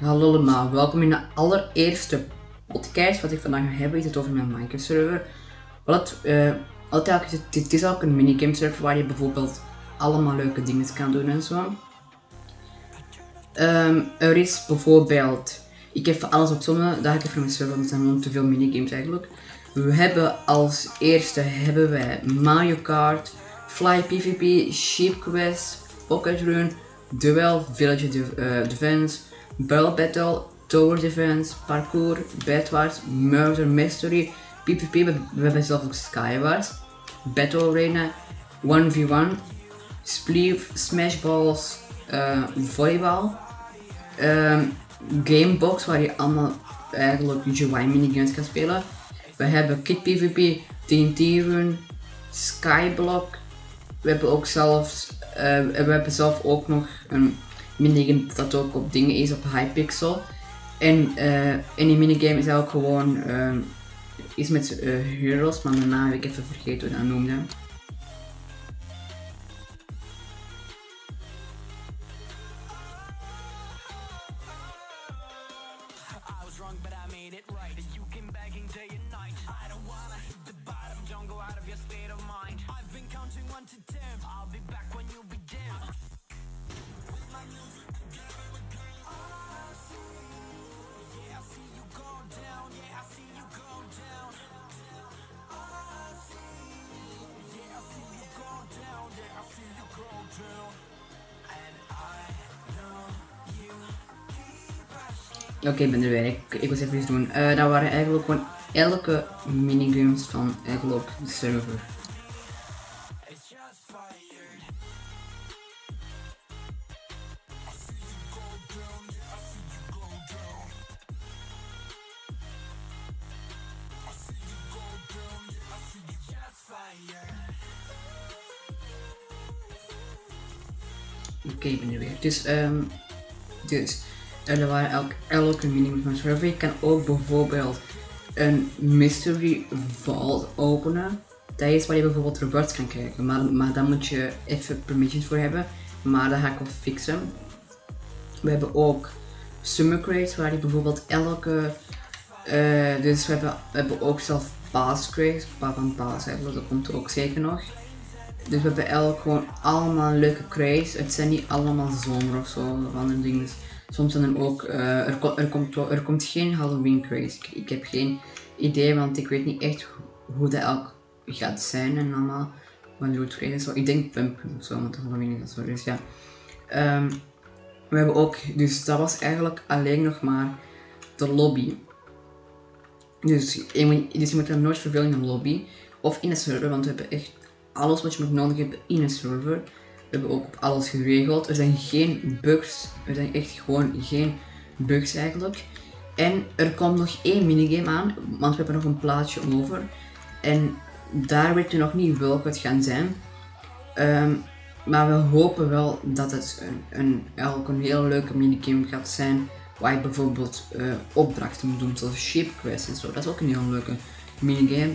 Hallo allemaal, welkom in de allereerste podcast. Wat ik vandaag ga hebben is het over mijn Minecraft server. Wat uh, altijd, het, het is ook een minigame server waar je bijvoorbeeld allemaal leuke dingen kan doen en zo. Um, er is bijvoorbeeld, ik heb alles opzommen, dat ik even mijn server, want er zijn gewoon te veel minigames eigenlijk. We hebben als eerste hebben wij Mario Kart, Fly PvP, Sheep Quest, Pocket Run, Duel, Village uh, Defense, Battle Battle, Tower Defense, Parkour, Bedwars, Murder Mystery, PvP, we, hebben zelf ook Skywars, Battle Arena, 1v1, Spleef, Smashballs, uh, volleybal, um, Gamebox waar je allemaal eigenlijk UI minigames kan spelen. We hebben Kit PvP, TNT Run, Skyblock. We hebben ook zelfs, uh, we hebben zelf ook nog een minigame dat ook op dingen is op Hypixel. En, uh, en die minigame is ook gewoon uh, iets met uh, heroes, maar daarna heb ik even vergeten hoe dat noemde. Oké, ik ben er weer. Ik, ik was even iets doen. Uh, dat waren eigenlijk gewoon elke minigames van eigenlijk de server. Oké, ik ben er weer. Dus, um, dus er waren elk, elke minimum van server. Je kan ook bijvoorbeeld een mystery vault openen. Dat is waar je bijvoorbeeld rewards kan krijgen. Maar, maar daar moet je even permissions voor hebben. Maar dat ga ik wel fixen. We hebben ook summer crates waar je bijvoorbeeld elke... Uh, dus we hebben, we hebben ook zelf pass crates. Van pass hebben, dat komt ook zeker nog. Dus we hebben elk gewoon allemaal leuke crates. Het zijn niet allemaal zomer of zo of andere dingen. Soms er ook, uh, er, er, komt, er komt geen Halloween craze. Ik, heb geen idee, want ik weet niet echt hoe dat elk gaat zijn en allemaal. Wanneer het craze. Zo. Ik denk pumpkin of zo, want Halloween is zo. Dus ja. Um, we hebben ook, dus dat was eigenlijk alleen nog maar de lobby. Dus je, dus moet er nooit vervelen in een lobby of in een server, want we hebben echt alles wat je moet nodig hebben in een server. We hebben ook alles geregeld. Er zijn geen bugs. Er zijn echt gewoon geen bugs eigenlijk. En er komt nog één minigame aan, want we hebben nog een plaatje over. En daar weet je nog niet welke het gaan zijn. Um, maar we hopen wel dat het een, een, eigenlijk een heel leuke minigame gaat zijn. Waar je bijvoorbeeld uh, opdrachten moet doen, zoals Shape Quest en zo. Dat is ook een heel leuke minigame.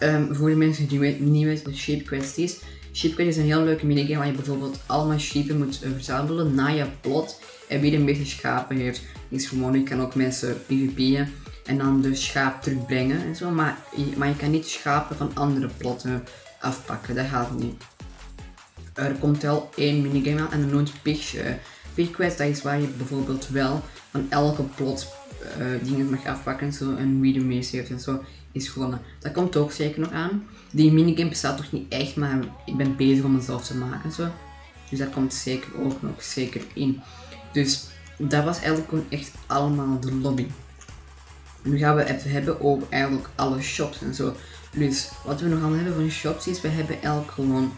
Um, voor de mensen die niet weten wat Shape Quest is, Sheepquest is een heel leuke minigame waar je bijvoorbeeld allemaal sheepen moet verzamelen na je plot. En wie de meeste schapen heeft, is gewoon, je kan ook mensen pvp'en en dan de schaap terugbrengen en zo. Maar je, maar je kan niet schapen van andere plotten afpakken, dat gaat niet. Er komt wel één minigame aan en dat noemt Pig, uh, Pig Quest. Dat is waar je bijvoorbeeld wel van elke plot uh, dingen mag afpakken zo, en wie de meeste heeft en zo is gewonnen. Dat komt ook zeker nog aan. Die minigame bestaat toch niet echt, maar ik ben bezig om mezelf te maken. Zo. Dus dat komt zeker ook nog zeker in. Dus dat was eigenlijk gewoon echt allemaal de lobby. Nu gaan we het hebben over eigenlijk alle shops en zo. Dus wat we nog aan hebben van shops is, we hebben elk gewoon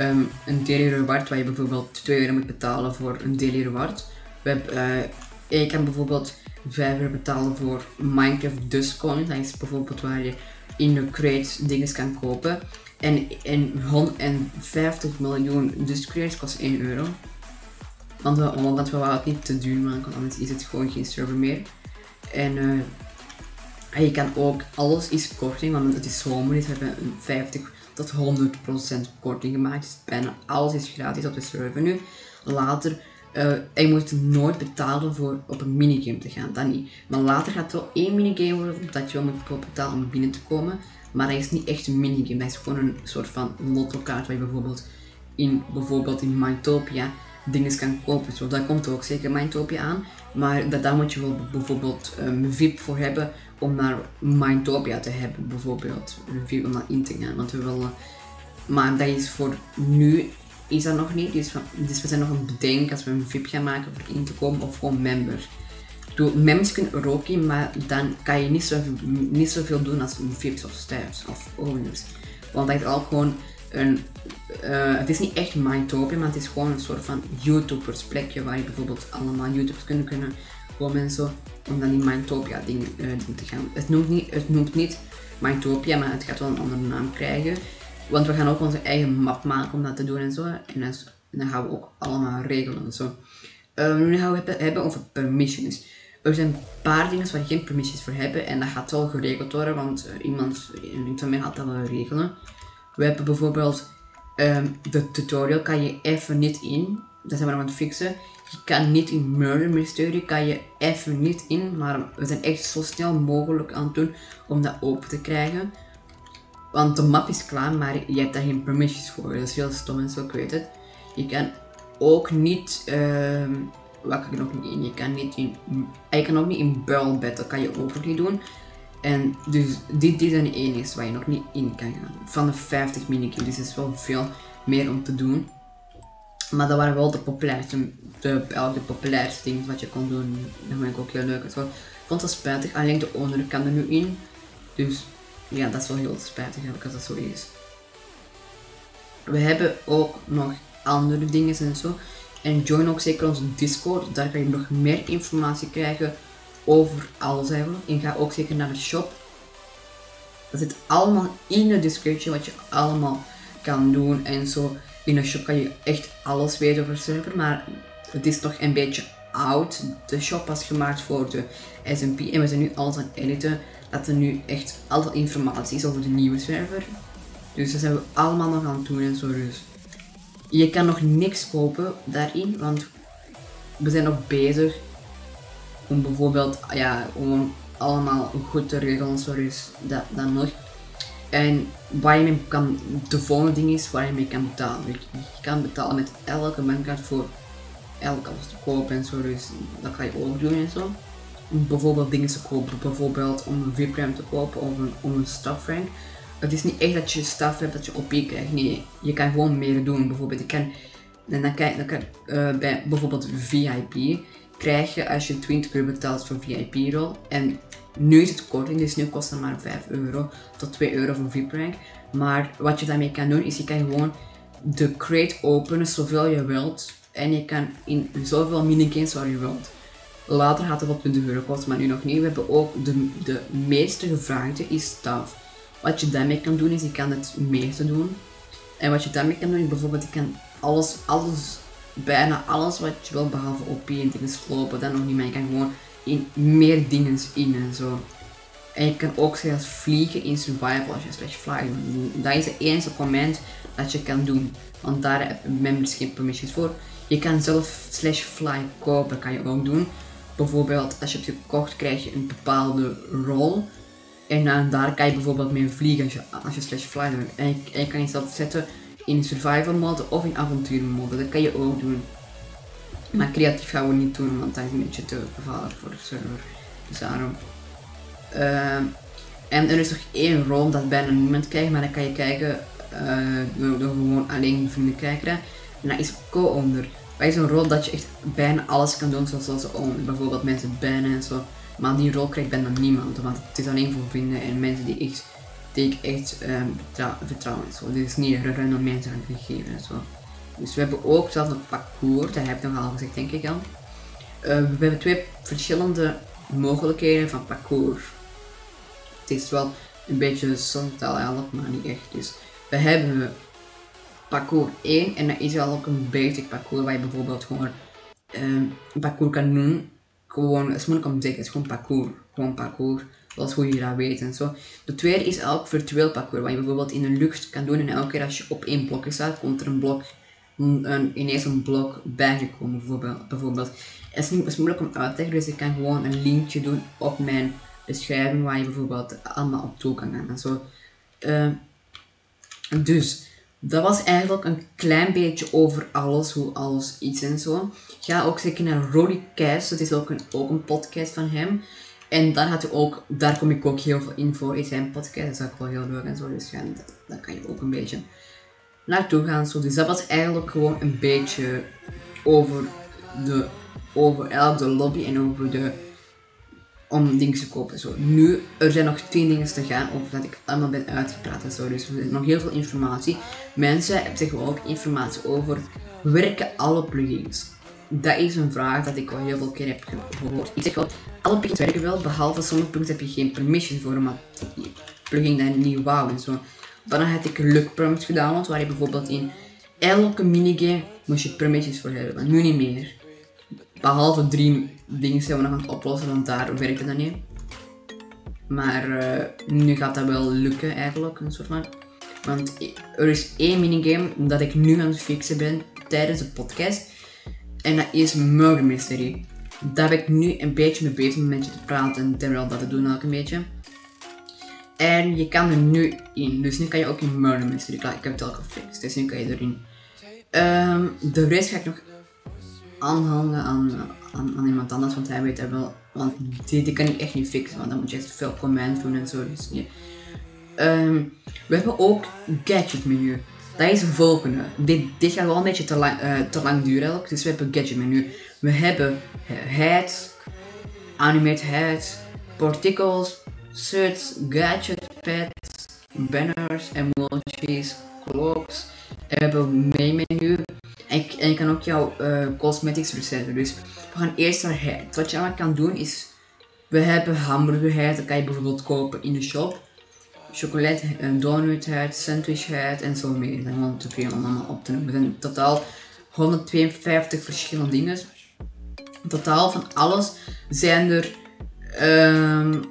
um, een daily reward waar je bijvoorbeeld 2 euro moet betalen voor een daily reward. We hebben, uh, je kan bijvoorbeeld 5 euro betalen voor Minecraft Dust. Dat is bijvoorbeeld waar je in de crates dingen kan kopen. En, en 150 miljoen Dust crates kost 1 euro. Want we, want we het niet te duur maken, anders is het gewoon geen server meer. En uh, je kan ook, alles is korting, want het is zomer, dus we hebben een 50 tot 100% korting gemaakt. Dus bijna alles is gratis op de server nu. Later Uh, je moet nooit betalen voor op een minigame te gaan, dat niet. Maar later gaat het wel één minigame worden dat je wel moet betalen om binnen te komen. Maar dat is niet echt een minigame, dat is gewoon een soort van lottokaart waar je bijvoorbeeld in, bijvoorbeeld in Mindtopia dingen kan kopen. Zo, daar komt ook zeker Mindtopia aan. Maar dat, daar moet je wel bijvoorbeeld een VIP voor hebben om naar Mindtopia te hebben. Bijvoorbeeld een VIP om naar in te gaan. Want we willen, maar dat is voor nu is dat nog niet. Dus, dus we zijn nog aan het bedenken als we een VIP gaan maken voor in te komen of gewoon member. Doe, members kunnen er ook in, maar dan kan je niet, zo, niet zoveel doen als VIPs of staffs of owners. Want dat is al gewoon een, uh, het is niet echt Mindtopia, maar het is gewoon een soort van YouTubers plekje waar je bijvoorbeeld allemaal YouTubers kunnen, kunnen komen en zo. Om dan in Mindtopia dingen uh, te gaan. Het noemt niet, het noemt niet Mindtopia, maar het gaat wel een andere naam krijgen. Want we gaan ook onze eigen map maken om dat te doen en zo. En dan, gaan we ook allemaal regelen en zo. Uh, nu gaan we het hebben over permissions. Er zijn een paar dingen waar je geen permissions voor hebben en dat gaat wel geregeld worden, want uh, iemand van mij gaat dat wel regelen. We hebben bijvoorbeeld um, de tutorial kan je even niet in, dat zijn we nog aan het fixen. Je kan niet in Murder Mystery, kan je even niet in, maar we zijn echt zo snel mogelijk aan het doen om dat open te krijgen. Want de map is klaar, maar je hebt daar geen permissions voor. Dat is heel stom en zo, ik weet het. Je kan ook niet, uh, wat kan je nog niet in? Je kan niet in, je kan ook niet in Burl Battle, kan je ook niet doen. En dus dit, dit is een enige waar je nog niet in kan gaan. Van de 50 minigames, dus is wel veel meer om te doen. Maar dat waren wel de populairste, de, de populairste dingen wat je kon doen. Dat vond ik ook heel leuk. Ik vond het spijtig, alleen de owner kan er nu in. Dus ja, dat is wel heel spijtig eigenlijk als dat zo is. We hebben ook nog andere dingen en zo. En join ook zeker onze Discord, daar kan je nog meer informatie krijgen over alles. En ga ook zeker naar de shop. Dat zit allemaal in de description wat je allemaal kan doen en zo. In de shop kan je echt alles weten over server, maar het is nog een beetje oud. De shop was gemaakt voor de SMP en we zijn nu alles aan het editen dat er nu echt alle informatie is over de nieuwe server. Dus dat zijn we allemaal nog aan het doen en zo dus. Je kan nog niks kopen daarin, want we zijn nog bezig om bijvoorbeeld, ja, om allemaal goed te regelen, zo dus dat, dat nog. En waar je mee kan, de volgende ding is waar je mee kan betalen. Je, kan betalen met elke bankkaart voor elke alles te kopen en zo, dus dat kan je ook doen en zo bijvoorbeeld dingen te kopen. Bijvoorbeeld om een VIP-RAM te kopen of een, om een staff rank. Het is niet echt dat je staff hebt dat je OP krijgt. Nee, je kan gewoon meer doen. Bijvoorbeeld, je kan, en dan kan, dan kan uh, bij bijvoorbeeld VIP krijg je als je 20 euro betaalt voor VIP-rol. En nu is het korting, dus nu kost het maar 5 euro tot 2 euro voor VIP-rank. Maar wat je daarmee kan doen, is je kan gewoon de crate openen zoveel je wilt. En je kan in zoveel minigames waar je wilt. Later gaat het op 20 euro maar nu nog niet. We hebben ook de, de meeste gevraagde is staf. Wat je daarmee kan doen is, je kan het meeste doen. En wat je daarmee kan doen is bijvoorbeeld, je kan alles, alles, bijna alles wat je wil behalve OP en dingen slopen, dan nog niet, maar je kan gewoon in meer dingen in en zo. En je kan ook zelfs vliegen in survival als je slash fly Dat is het enige comment dat je kan doen. Want daar hebben members geen permissions voor. Je kan zelf slash fly kopen, kan je ook doen bijvoorbeeld als je hebt gekocht krijg je een bepaalde rol. En daar kan je bijvoorbeeld mee vliegen als je, als je slash fly doet. En je, en je kan jezelf zetten in survival mode of in avontuur mode. Dat kan je ook doen. Maar creatief gaan we niet doen, want dat is een beetje te gevaarlijk voor de server. Dus daarom. Uh, en er is nog één rol dat bijna niemand krijgt, maar dan kan je kijken uh, door, gewoon alleen vrienden kijken. En dat is co-onder bij zo'n rol dat je echt bijna alles kan doen zoals om bijvoorbeeld mensen bannen en zo. Maar die rol krijgt bijna niemand, want het is alleen voor vrienden en mensen die, echt, die ik echt um, vertrouwen en zo. Dit is niet random mensen aan het geven en zo. Dus we hebben ook zelfs een parcours, dat heb ik nog al gezegd denk ik al. Uh, we hebben twee verschillende mogelijkheden van parcours. Het is wel een beetje zontaal eigenlijk, maar niet echt. Dus we hebben parcours 1 en dat is wel ook een basic parcours waar je bijvoorbeeld gewoon um, parcours kan doen. Gewoon, het is moeilijk om te zeggen, het is gewoon parcours. Gewoon parcours, zoals hoe je dat weet en zo. De tweede is elk virtueel parcours, waar je bijvoorbeeld in de lucht kan doen en elke keer als je op één blokje staat, komt er een blok een, een, ineens een blok bijgekomen, bijvoorbeeld. bijvoorbeeld. Het is is moeilijk om uit te leggen, dus ik kan gewoon een linkje doen op mijn beschrijving waar je bijvoorbeeld allemaal op toe kan gaan en zo. Uh, dus, dat was eigenlijk een klein beetje over alles, hoe alles iets en zo. Ga ook zeker naar Roddy Cast, dat is ook een, ook een podcast van hem. En daar, had ook, daar kom ik ook heel veel info in zijn podcast. Dat is ook wel heel leuk en zo. Dus dat, kan je ook een beetje naartoe gaan. Zo. Dus dat was eigenlijk gewoon een beetje over de, over de lobby en over de om dingen te kopen. Zo. Nu, er zijn nog twee dingen te gaan over dat ik allemaal ben uitgepraat en zo. Dus er is nog heel veel informatie. Mensen zeggen ook informatie over werken alle plugins. Dat is een vraag dat ik al heel veel keer heb gehoord. Ik zeg wel, alle plugins werken wel, behalve sommige plugins heb je geen permission voor, maar die plugin dan niet wou en zo. Dan had ik luck permit gedaan, waar je bijvoorbeeld in elke minigame moest je permissions voor hebben, maar nu niet meer. Behalve drie dingen zijn we nog aan het oplossen, want daar werkte dat niet. Maar uh, nu gaat dat wel lukken eigenlijk, een soort van. Want er is één minigame dat ik nu aan het fixen ben tijdens de podcast. En dat is Murder Mystery. Daar ben ik nu een beetje mee bezig met je te praten en dat te doen ook een beetje. En je kan er nu in. Dus nu kan je ook in Murder Mystery. Klaar, ik heb het al gefixt, dus nu kan je erin. Um, de rest ga ik nog aanhangen aan, aan, iemand anders, want hij weet er wel. Want die, die kan ik echt niet fixen, want dan moet je echt veel command doen en zo. Dus, um, we hebben ook gadget menu. Dat is de volgende. Dit, dit gaat wel een beetje te lang, uh, te lang duren. Dus we hebben gadget menu. We hebben heads, animate heads, particles, search, gadget pads, banners, emojis, clocks. We hebben main menu. En, en je kan ook jouw uh, cosmetics resetten. Dus we gaan eerst naar head. Wat je allemaal kan doen is, we hebben hamburgerheid. Dat kan je bijvoorbeeld kopen in de shop. Chocolade, donut head, sandwich head en zo meer. Dan gewoon te veel om allemaal op te noemen. Zijn totaal 152 verschillende dingen. In totaal van alles zijn er um,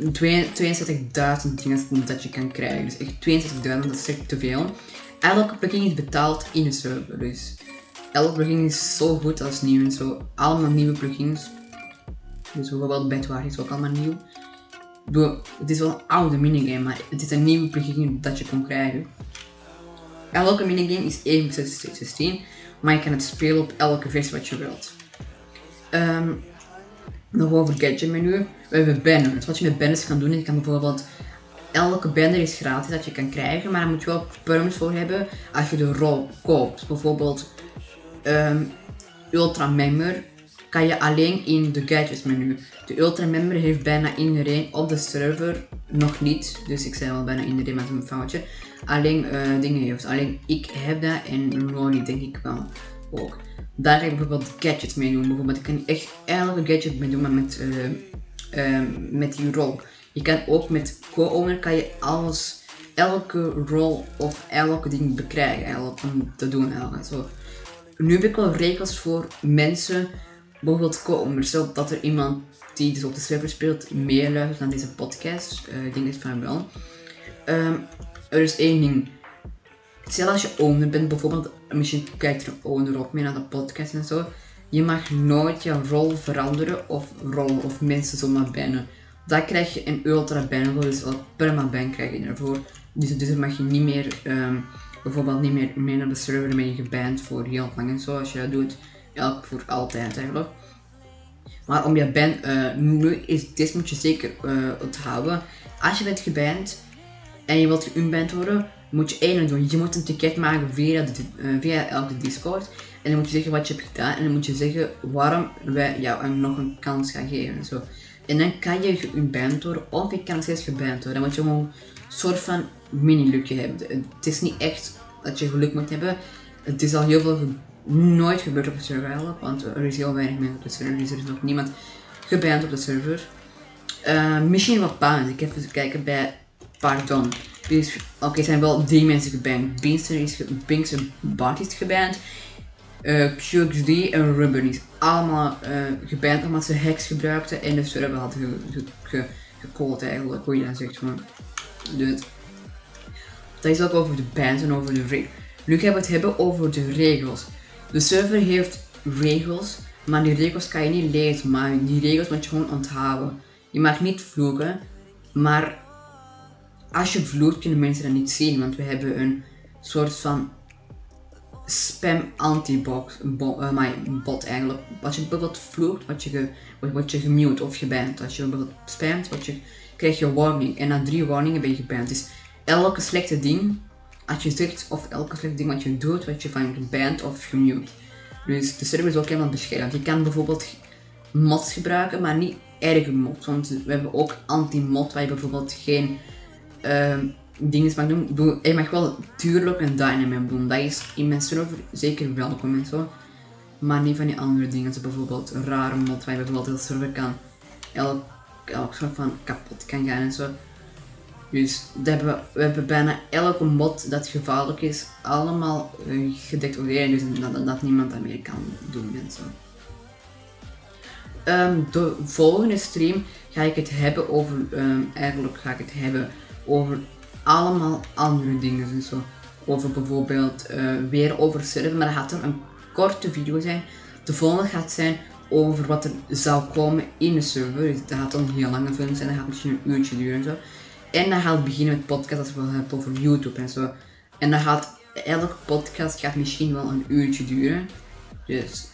62.000 dingen dat je kan krijgen. Dus echt 62.000, dat is echt te veel. Elke plugin is betaald in de server. Dus elke plugin is zo goed als nieuw en zo. Allemaal nieuwe plugins. Dus bijvoorbeeld Bedwar is ook allemaal nieuw. Het is wel een oude minigame, maar het is een nieuwe plugin dat je kan krijgen. Elke minigame is even 16, maar je kan het spelen op elke versie wat je wilt. Um, nog over gadget menu. We hebben banners. Wat je met banners kan doen, je kan bijvoorbeeld elke banner is gratis dat je kan krijgen, maar daar moet je wel perms voor hebben als je de rol koopt. Bijvoorbeeld um, Ultra Member kan je alleen in de gadgets menu. De Ultra Member heeft bijna iedereen op de server nog niet, dus ik zei wel bijna iedereen met een foutje. Alleen uh, dingen heeft. Alleen ik heb dat en Ronnie denk ik wel ook. Daar ga ik bijvoorbeeld gadgets mee doen. Bijvoorbeeld, ik kan echt elke gadget mee doen, maar met, uh, uh, met die rol. Je kan ook met co-owner kan je alles, elke rol of elke ding bekrijgen eigenlijk, om te doen eigenlijk. Zo. Nu heb ik wel regels voor mensen, bijvoorbeeld co-owners, dat er iemand die dus op de server speelt meer luistert naar deze podcast. Uh, ik denk het van wel. Um, er is één ding. Stel als je owner bent, bijvoorbeeld, misschien kijkt er een owner ook mee naar de podcast en zo. Je mag nooit je rol veranderen of rol of mensen zomaar binnen. Dan krijg je een ultra ban, dus ook permaban krijg je ervoor. Dus, dus dan mag je niet meer, um, bijvoorbeeld niet meer mee naar de server, dan ben je geband voor heel lang en zo, als je dat doet. Elk voor altijd eigenlijk. Maar om je ban, uh, nu is, dit moet je zeker uh, onthouden. Als je bent geband en je wilt geunband worden, moet je één doen. Je moet een ticket maken via, de, uh, via elke Discord. En dan moet je zeggen wat je hebt gedaan. En dan moet je zeggen waarom wij jou nog een kans gaan geven. En zo. En dan kan je geband worden of je kan steeds geband worden. Dan moet je gewoon een soort van mini-lukje hebben. Het is niet echt dat je geluk moet hebben. Het is al heel veel nooit gebeurd op de server want er is heel weinig mensen op de server, dus er is nog niemand geband op de server. Uh, misschien wat baan. Ik heb even kijken bij Pardon. Oké, okay, zijn wel drie mensen geband. Beanster is, Bart is geband uh, en Ruben is allemaal uh, geband omdat ze hacks gebruikten en de server hadden ge, ge, eigenlijk, hoe je dat zegt gewoon. Dus, dat is ook over de bands en over de Nu gaan we het hebben over de regels. De server heeft regels, maar die regels kan je niet lezen, maar die regels moet je gewoon onthouden. Je mag niet vloeken, maar als je vloekt kunnen mensen dat niet zien, want we hebben een soort van spam anti-box, bo, my bot eigenlijk. Als je bijvoorbeeld vloekt, word je, ge, je gemute of geband. Als je bijvoorbeeld spamt, word je, krijg je warning. En na drie warningen ben je geband. Dus elke slechte ding, als je zegt, of elke slechte ding wat je doet, word je van geband of gemute. Dus de server is ook helemaal beschermd. Je kan bijvoorbeeld mods gebruiken, maar niet erge mods. Want we hebben ook anti-mod waar je bijvoorbeeld geen uh, dingen mag doen. je mag wel tuurlijk een dynamite doen. Dat is in mijn server zeker welkom en zo. Maar niet van die andere dingen, zoals bijvoorbeeld een rare mod waar je bijvoorbeeld de server kan elk, elk soort van kapot kan gaan en zo. Dus hebben we, hebben bijna elke mod dat gevaarlijk is, allemaal gedetecteerd. Dus dat, dat, niemand dat meer kan doen en zo. Um, de volgende stream ga ik het hebben over, um, eigenlijk ga ik het hebben over allemaal andere dingen en zo. Over bijvoorbeeld uh, weer over server, maar dat gaat er een korte video zijn. De volgende gaat zijn over wat er zou komen in de server. Dus dat gaat dan een heel lange film zijn, dat gaat misschien een uurtje duren en zo. En dan gaat het beginnen met podcast als we het hebben over YouTube en zo. En dan gaat elke podcast gaat misschien wel een uurtje duren. Dus,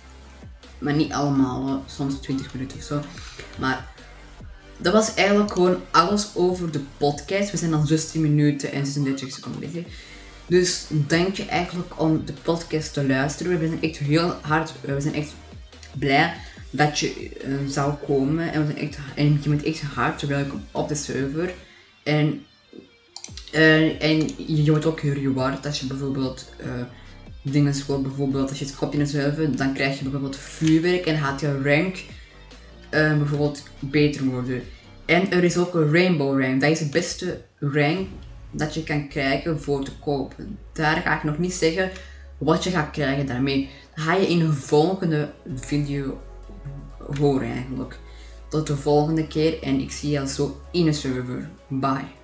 maar niet allemaal, soms 20 minuten of zo. Maar dat was eigenlijk gewoon alles over de podcast. We zijn al 16 minuten en 36 seconden bezig. Dus denk je eigenlijk om de podcast te luisteren. We zijn echt heel hard, eh, we zijn echt blij dat je uh, zou komen. En, we zijn echt, en je bent echt hard welkom op de server. En, uh, en je wordt ook reward als je bijvoorbeeld dingen scoort. Bijvoorbeeld als je het kopje in de server, dan krijg je bijvoorbeeld vuurwerk en gaat je rank uh, bijvoorbeeld beter worden. En er is ook een rainbow rank. Dat is het beste rank dat je kan krijgen voor te kopen. Daar ga ik nog niet zeggen wat je gaat krijgen daarmee. Ga je in de volgende video horen eigenlijk. Tot de volgende keer en ik zie je al zo in de server. Bye.